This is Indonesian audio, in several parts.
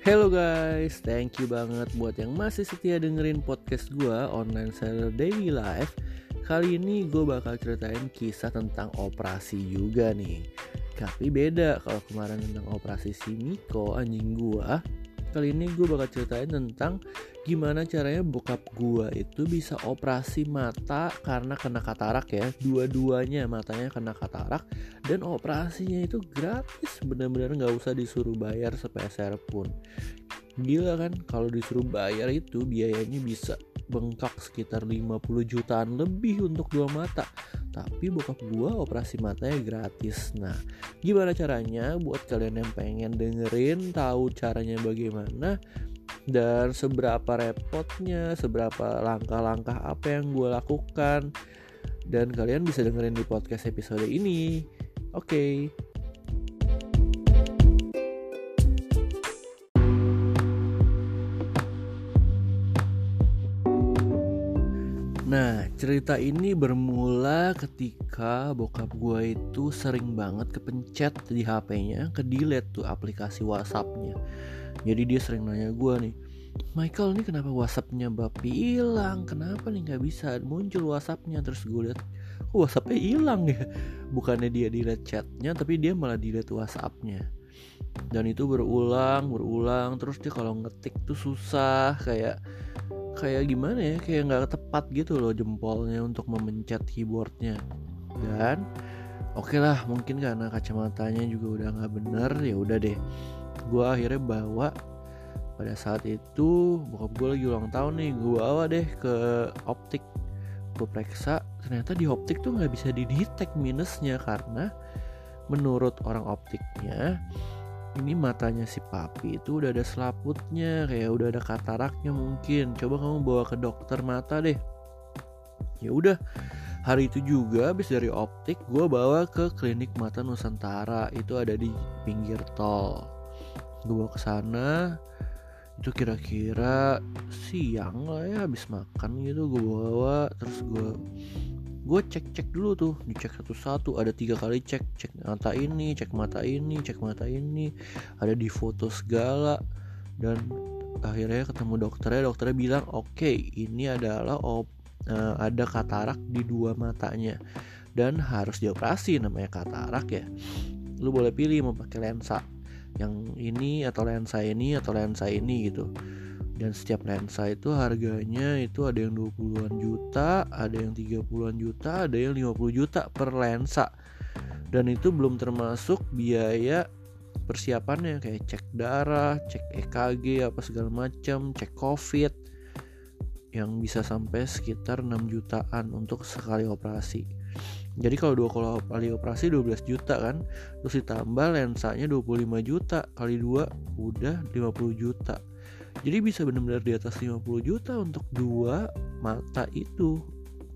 Hello guys, thank you banget buat yang masih setia dengerin podcast gue online seller daily life. Kali ini gue bakal ceritain kisah tentang operasi juga nih. Tapi beda kalau kemarin tentang operasi si Miko anjing gue. Kali ini gue bakal ceritain tentang gimana caranya bokap gue itu bisa operasi mata karena kena katarak ya. Dua-duanya matanya kena katarak dan operasinya itu gratis. Bener-bener nggak usah disuruh bayar sepeser pun. Gila kan? Kalau disuruh bayar itu biayanya bisa bengkak sekitar 50 jutaan lebih untuk dua mata tapi bokap gua operasi matanya gratis nah gimana caranya buat kalian yang pengen dengerin tahu caranya bagaimana dan seberapa repotnya, seberapa langkah-langkah apa yang gue lakukan. Dan kalian bisa dengerin di podcast episode ini. Oke. Okay. Nah, cerita ini bermula ketika bokap gue itu sering banget kepencet di HP-nya, ke delete tuh aplikasi WhatsApp-nya. Jadi dia sering nanya gue nih Michael ini kenapa WhatsAppnya Bapi hilang? Kenapa nih nggak bisa muncul WhatsAppnya? Terus gue lihat kok WhatsAppnya hilang ya? Bukannya dia delete chatnya tapi dia malah delete WhatsAppnya. Dan itu berulang berulang terus dia kalau ngetik tuh susah kayak kayak gimana ya kayak nggak tepat gitu loh jempolnya untuk memencet keyboardnya. Dan oke okay lah mungkin karena kacamatanya juga udah nggak bener ya udah deh. Gue akhirnya bawa pada saat itu bokap gue lagi ulang tahun nih gue bawa deh ke optik. Gue periksa ternyata di optik tuh nggak bisa didetek minusnya karena menurut orang optiknya ini matanya si papi itu udah ada selaputnya kayak udah ada kataraknya mungkin. Coba kamu bawa ke dokter mata deh. Ya udah hari itu juga habis dari optik gue bawa ke klinik mata Nusantara. Itu ada di pinggir tol. Gue bawa ke sana. Itu kira-kira siang lah ya habis makan gitu gue bawa. Terus gue gue cek cek dulu tuh. Dicek satu-satu. Ada tiga kali cek. Cek mata ini cek mata ini cek mata ini. Ada di foto segala. Dan akhirnya ketemu dokternya. Dokternya bilang oke okay, ini adalah op, uh, ada katarak di dua matanya. Dan harus dioperasi namanya katarak ya. Lu boleh pilih mau pakai lensa yang ini atau lensa ini atau lensa ini gitu dan setiap lensa itu harganya itu ada yang 20-an juta, ada yang 30-an juta, ada yang 50 juta per lensa. Dan itu belum termasuk biaya persiapannya kayak cek darah, cek EKG apa segala macam, cek COVID yang bisa sampai sekitar 6 jutaan untuk sekali operasi jadi kalau dua kali operasi 12 juta kan terus ditambah lensanya 25 juta kali dua udah 50 juta jadi bisa benar-benar di atas 50 juta untuk dua mata itu.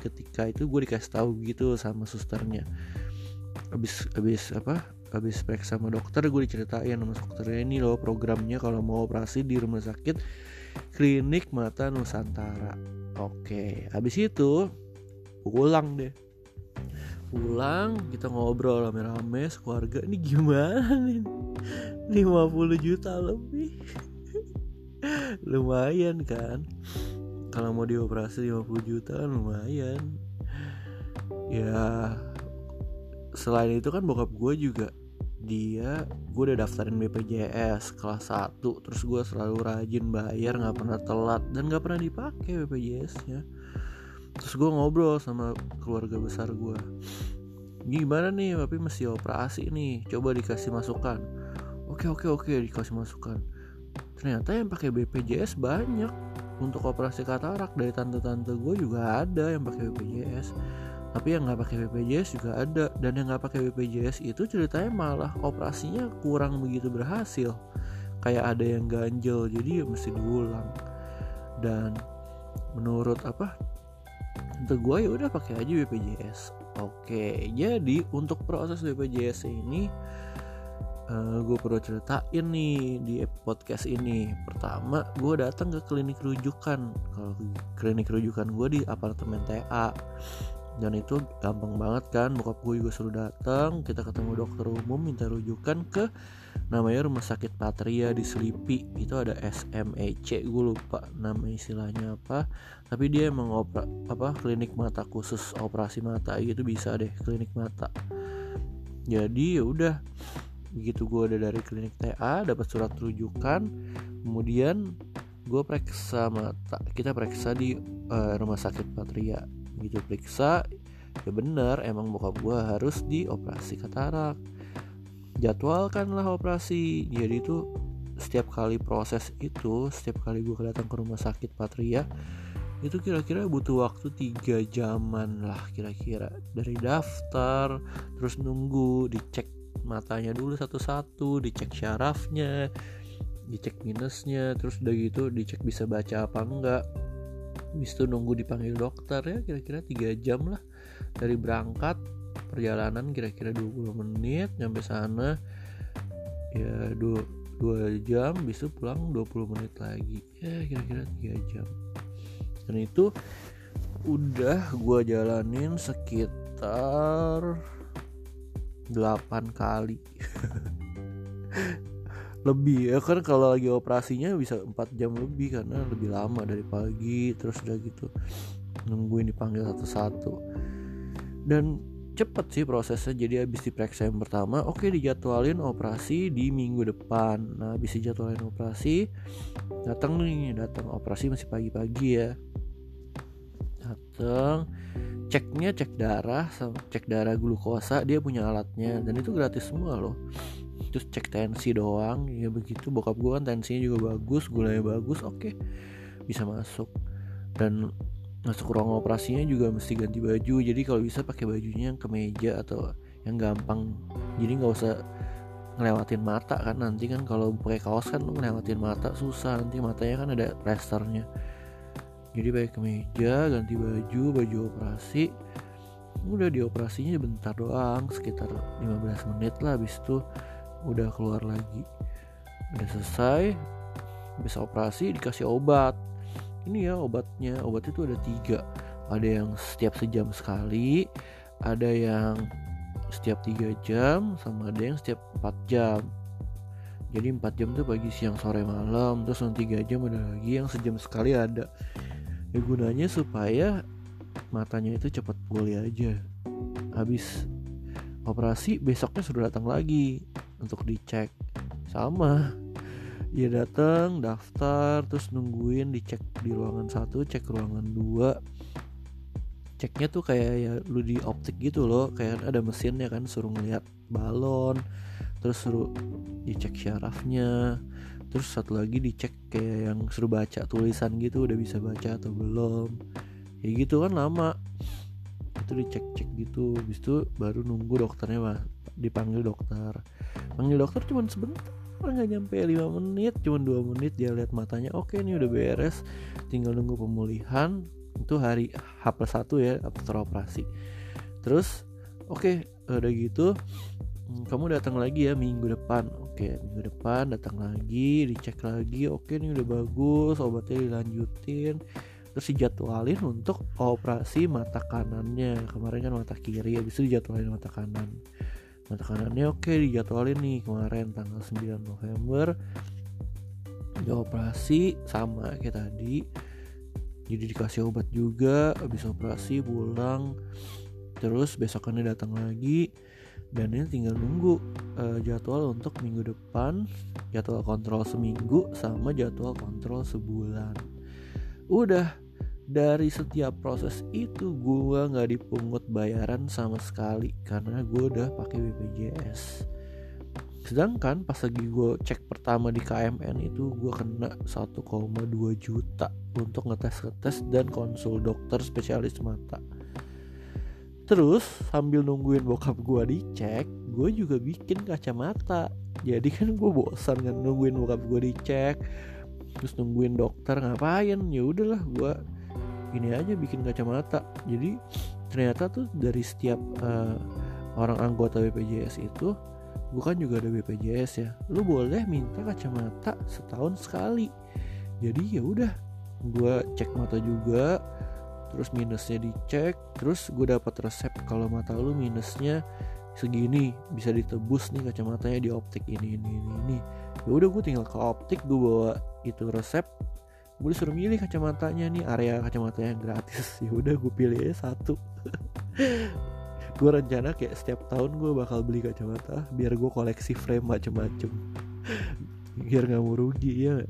Ketika itu gue dikasih tahu gitu sama susternya. Habis habis apa habis periksa sama dokter gue diceritain sama dokternya ini loh programnya kalau mau operasi di rumah sakit klinik mata Nusantara. Oke habis itu pulang deh. Pulang kita ngobrol rame-rame sekeluarga ini gimana nih? 50 juta lebih lumayan kan? Kalau mau dioperasi 50 juta kan lumayan. Ya selain itu kan bokap gue juga dia gue udah daftarin BPJS kelas 1 terus gue selalu rajin bayar nggak pernah telat dan nggak pernah dipakai BPJS nya terus gue ngobrol sama keluarga besar gue gimana nih tapi mesti operasi nih? Coba dikasih masukan. Oke oke oke dikasih masukan ternyata yang pakai BPJS banyak. Untuk operasi katarak dari tante-tante gue juga ada yang pakai BPJS tapi yang nggak pakai BPJS juga ada. Dan yang nggak pakai BPJS itu ceritanya malah operasinya kurang begitu berhasil. Kayak ada yang ganjel jadi ya mesti diulang. Dan menurut apa untuk gue ya udah pakai aja BPJS oke jadi untuk proses BPJS ini uh, eh, gue perlu ceritain nih di podcast ini. Pertama gue datang ke klinik rujukan. Kalau klinik rujukan gue di apartemen TA dan itu gampang banget kan bokap gue juga suruh datang. Kita ketemu dokter umum minta rujukan ke namanya rumah sakit Patria di Selipi. Itu ada SMEC gue lupa nama istilahnya apa. Tapi dia emang opera, apa klinik mata khusus operasi mata gitu bisa deh klinik mata. Jadi ya udah begitu gue udah dari klinik TA dapat surat rujukan kemudian gue periksa mata kita periksa di uh, rumah sakit Patria. Gitu periksa ya bener emang bokap gue harus dioperasi katarak. Jadwalkanlah operasi. Jadi itu setiap kali proses itu setiap kali gue datang ke rumah sakit Patria itu kira-kira butuh waktu tiga jaman lah kira-kira. Dari daftar terus nunggu dicek matanya dulu satu-satu dicek syarafnya dicek minusnya terus udah gitu dicek bisa baca apa enggak. Habis itu nunggu dipanggil dokter ya kira-kira 3 jam lah dari berangkat. Perjalanan kira-kira 20 menit nyampe sana ya 2, 2 jam bisa pulang 20 menit lagi. Ya kira-kira 3 jam. Dan itu udah gue jalanin sekitar 8 kali. Lebih ya kan kalau lagi operasinya bisa 4 jam lebih karena lebih lama dari pagi terus udah gitu nungguin dipanggil satu-satu. Dan cepet sih prosesnya jadi habis diperiksa yang pertama oke okay, dijadwalin operasi di minggu depan. Nah habis dijadwalin operasi datang nih datang operasi masih pagi-pagi ya datang ceknya cek darah cek darah glukosa dia punya alatnya. Dan itu gratis semua loh. Terus cek tensi doang ya begitu. Bokap gue kan tensinya juga bagus gulanya bagus oke okay. bisa masuk. Dan masuk ruang operasinya juga mesti ganti baju. Jadi kalau bisa pakai bajunya yang kemeja atau yang gampang. Jadi nggak usah ngelewatin mata kan. Nanti kan kalau pakai kaos kan ngelewatin mata susah. Nanti matanya kan ada resternya jadi pakai kemeja ganti baju baju operasi. Udah dioperasinya bentar doang sekitar 15 menit lah habis itu udah keluar lagi. Udah selesai bisa operasi dikasih obat. Ini ya obatnya obat itu ada tiga. Ada yang setiap sejam sekali ada yang setiap tiga jam sama ada yang setiap 4 jam. Jadi 4 jam tuh pagi siang sore malam terus yang 3 jam ada lagi yang sejam sekali ada ya gunanya supaya matanya itu cepat pulih aja. Habis operasi besoknya sudah datang lagi untuk dicek. Sama ya datang daftar terus nungguin dicek di ruangan satu cek ruangan dua. Ceknya tuh kayak ya lu di optik gitu loh kayak ada mesinnya kan suruh ngeliat balon terus suruh dicek syarafnya terus satu lagi dicek kayak yang suruh baca tulisan gitu udah bisa baca atau belum. Kayak gitu kan lama. Itu dicek cek gitu. Habis itu baru nunggu dokternya mah dipanggil dokter. Panggil dokter cuma sebentar nggak nyampe 5 menit cuma dua menit. Dia lihat matanya oke ini udah beres. Tinggal nunggu pemulihan. Itu hari H plus 1 ya after operasi. Terus oke okay, udah gitu hmm, kamu datang lagi ya minggu depan. Oke minggu depan datang lagi dicek lagi. Oke ini udah bagus obatnya dilanjutin. Terus dijadwalin untuk operasi mata kanannya. Kemarin kan mata kiri habis itu dijadwalin mata kanan. Mata kanannya oke dijadwalin nih kemarin tanggal 9 November. Di operasi sama kayak tadi. Jadi dikasih obat juga habis operasi pulang. Terus besokannya datang lagi dan ini tinggal nunggu uh, jadwal untuk minggu depan jadwal kontrol seminggu sama jadwal kontrol sebulan. Udah dari setiap proses itu gue nggak dipungut bayaran sama sekali karena gue udah pakai BPJS sedangkan pas lagi gue cek pertama di KMN itu gue kena 1,2 juta untuk ngetes-ngetes dan konsul dokter spesialis mata terus sambil nungguin bokap gue dicek gue juga bikin kacamata. Jadi kan gue bosan kan nungguin bokap gue dicek. Terus nungguin dokter ngapain? Ya udahlah gue ini aja bikin kacamata. Jadi ternyata tuh dari setiap uh, orang anggota BPJS itu bukan juga ada BPJS ya lu boleh minta kacamata setahun sekali. Jadi ya udah gue cek mata juga terus minusnya dicek terus gue dapat resep kalau mata lu minusnya segini bisa ditebus nih kacamatanya di optik ini ini ini ini. Ya udah gue tinggal ke optik gue bawa itu resep. Gue disuruh milih kacamatanya nih area kacamata yang gratis. Ya udah gue pilih satu. Gue rencana kayak setiap tahun gue bakal beli kacamata biar gue koleksi frame macem-macem. Biar nggak mau rugi ya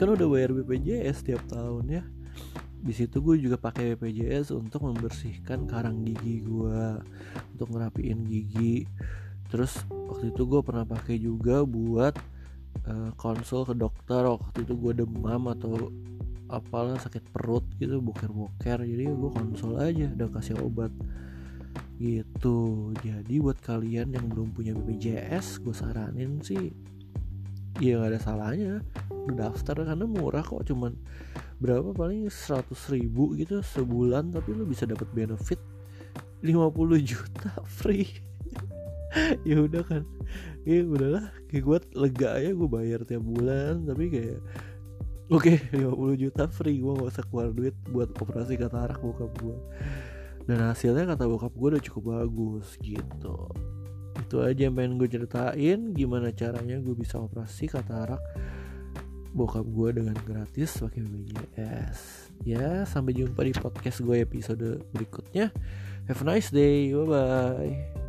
kan udah bayar BPJS setiap tahun ya di situ gue juga pakai BPJS untuk membersihkan karang gigi gue untuk ngerapiin gigi. Terus waktu itu gue pernah pakai juga buat uh, konsul ke dokter. Waktu itu gue demam atau apalah sakit perut gitu boker-boker. Jadi gue konsul aja dan kasih obat. Gitu. Jadi buat kalian yang belum punya BPJS gue saranin sih ya gak ada salahnya. Udah daftar karena murah kok cuman berapa? Paling 100 ribu gitu sebulan tapi lu bisa dapat benefit 50 juta free. Ya udah kan. Ya udahlah kayak gue lega aja gue bayar tiap bulan tapi kayak oke okay, 50 juta free gue gak usah keluar duit buat operasi katarak bokap gue dan hasilnya kata bokap gue udah cukup bagus gitu itu aja yang pengen gue ceritain. Gimana caranya gue bisa operasi katarak bokap gue dengan gratis pakai BPJS ya sampai jumpa di podcast gue episode berikutnya. Have a nice day. Bye bye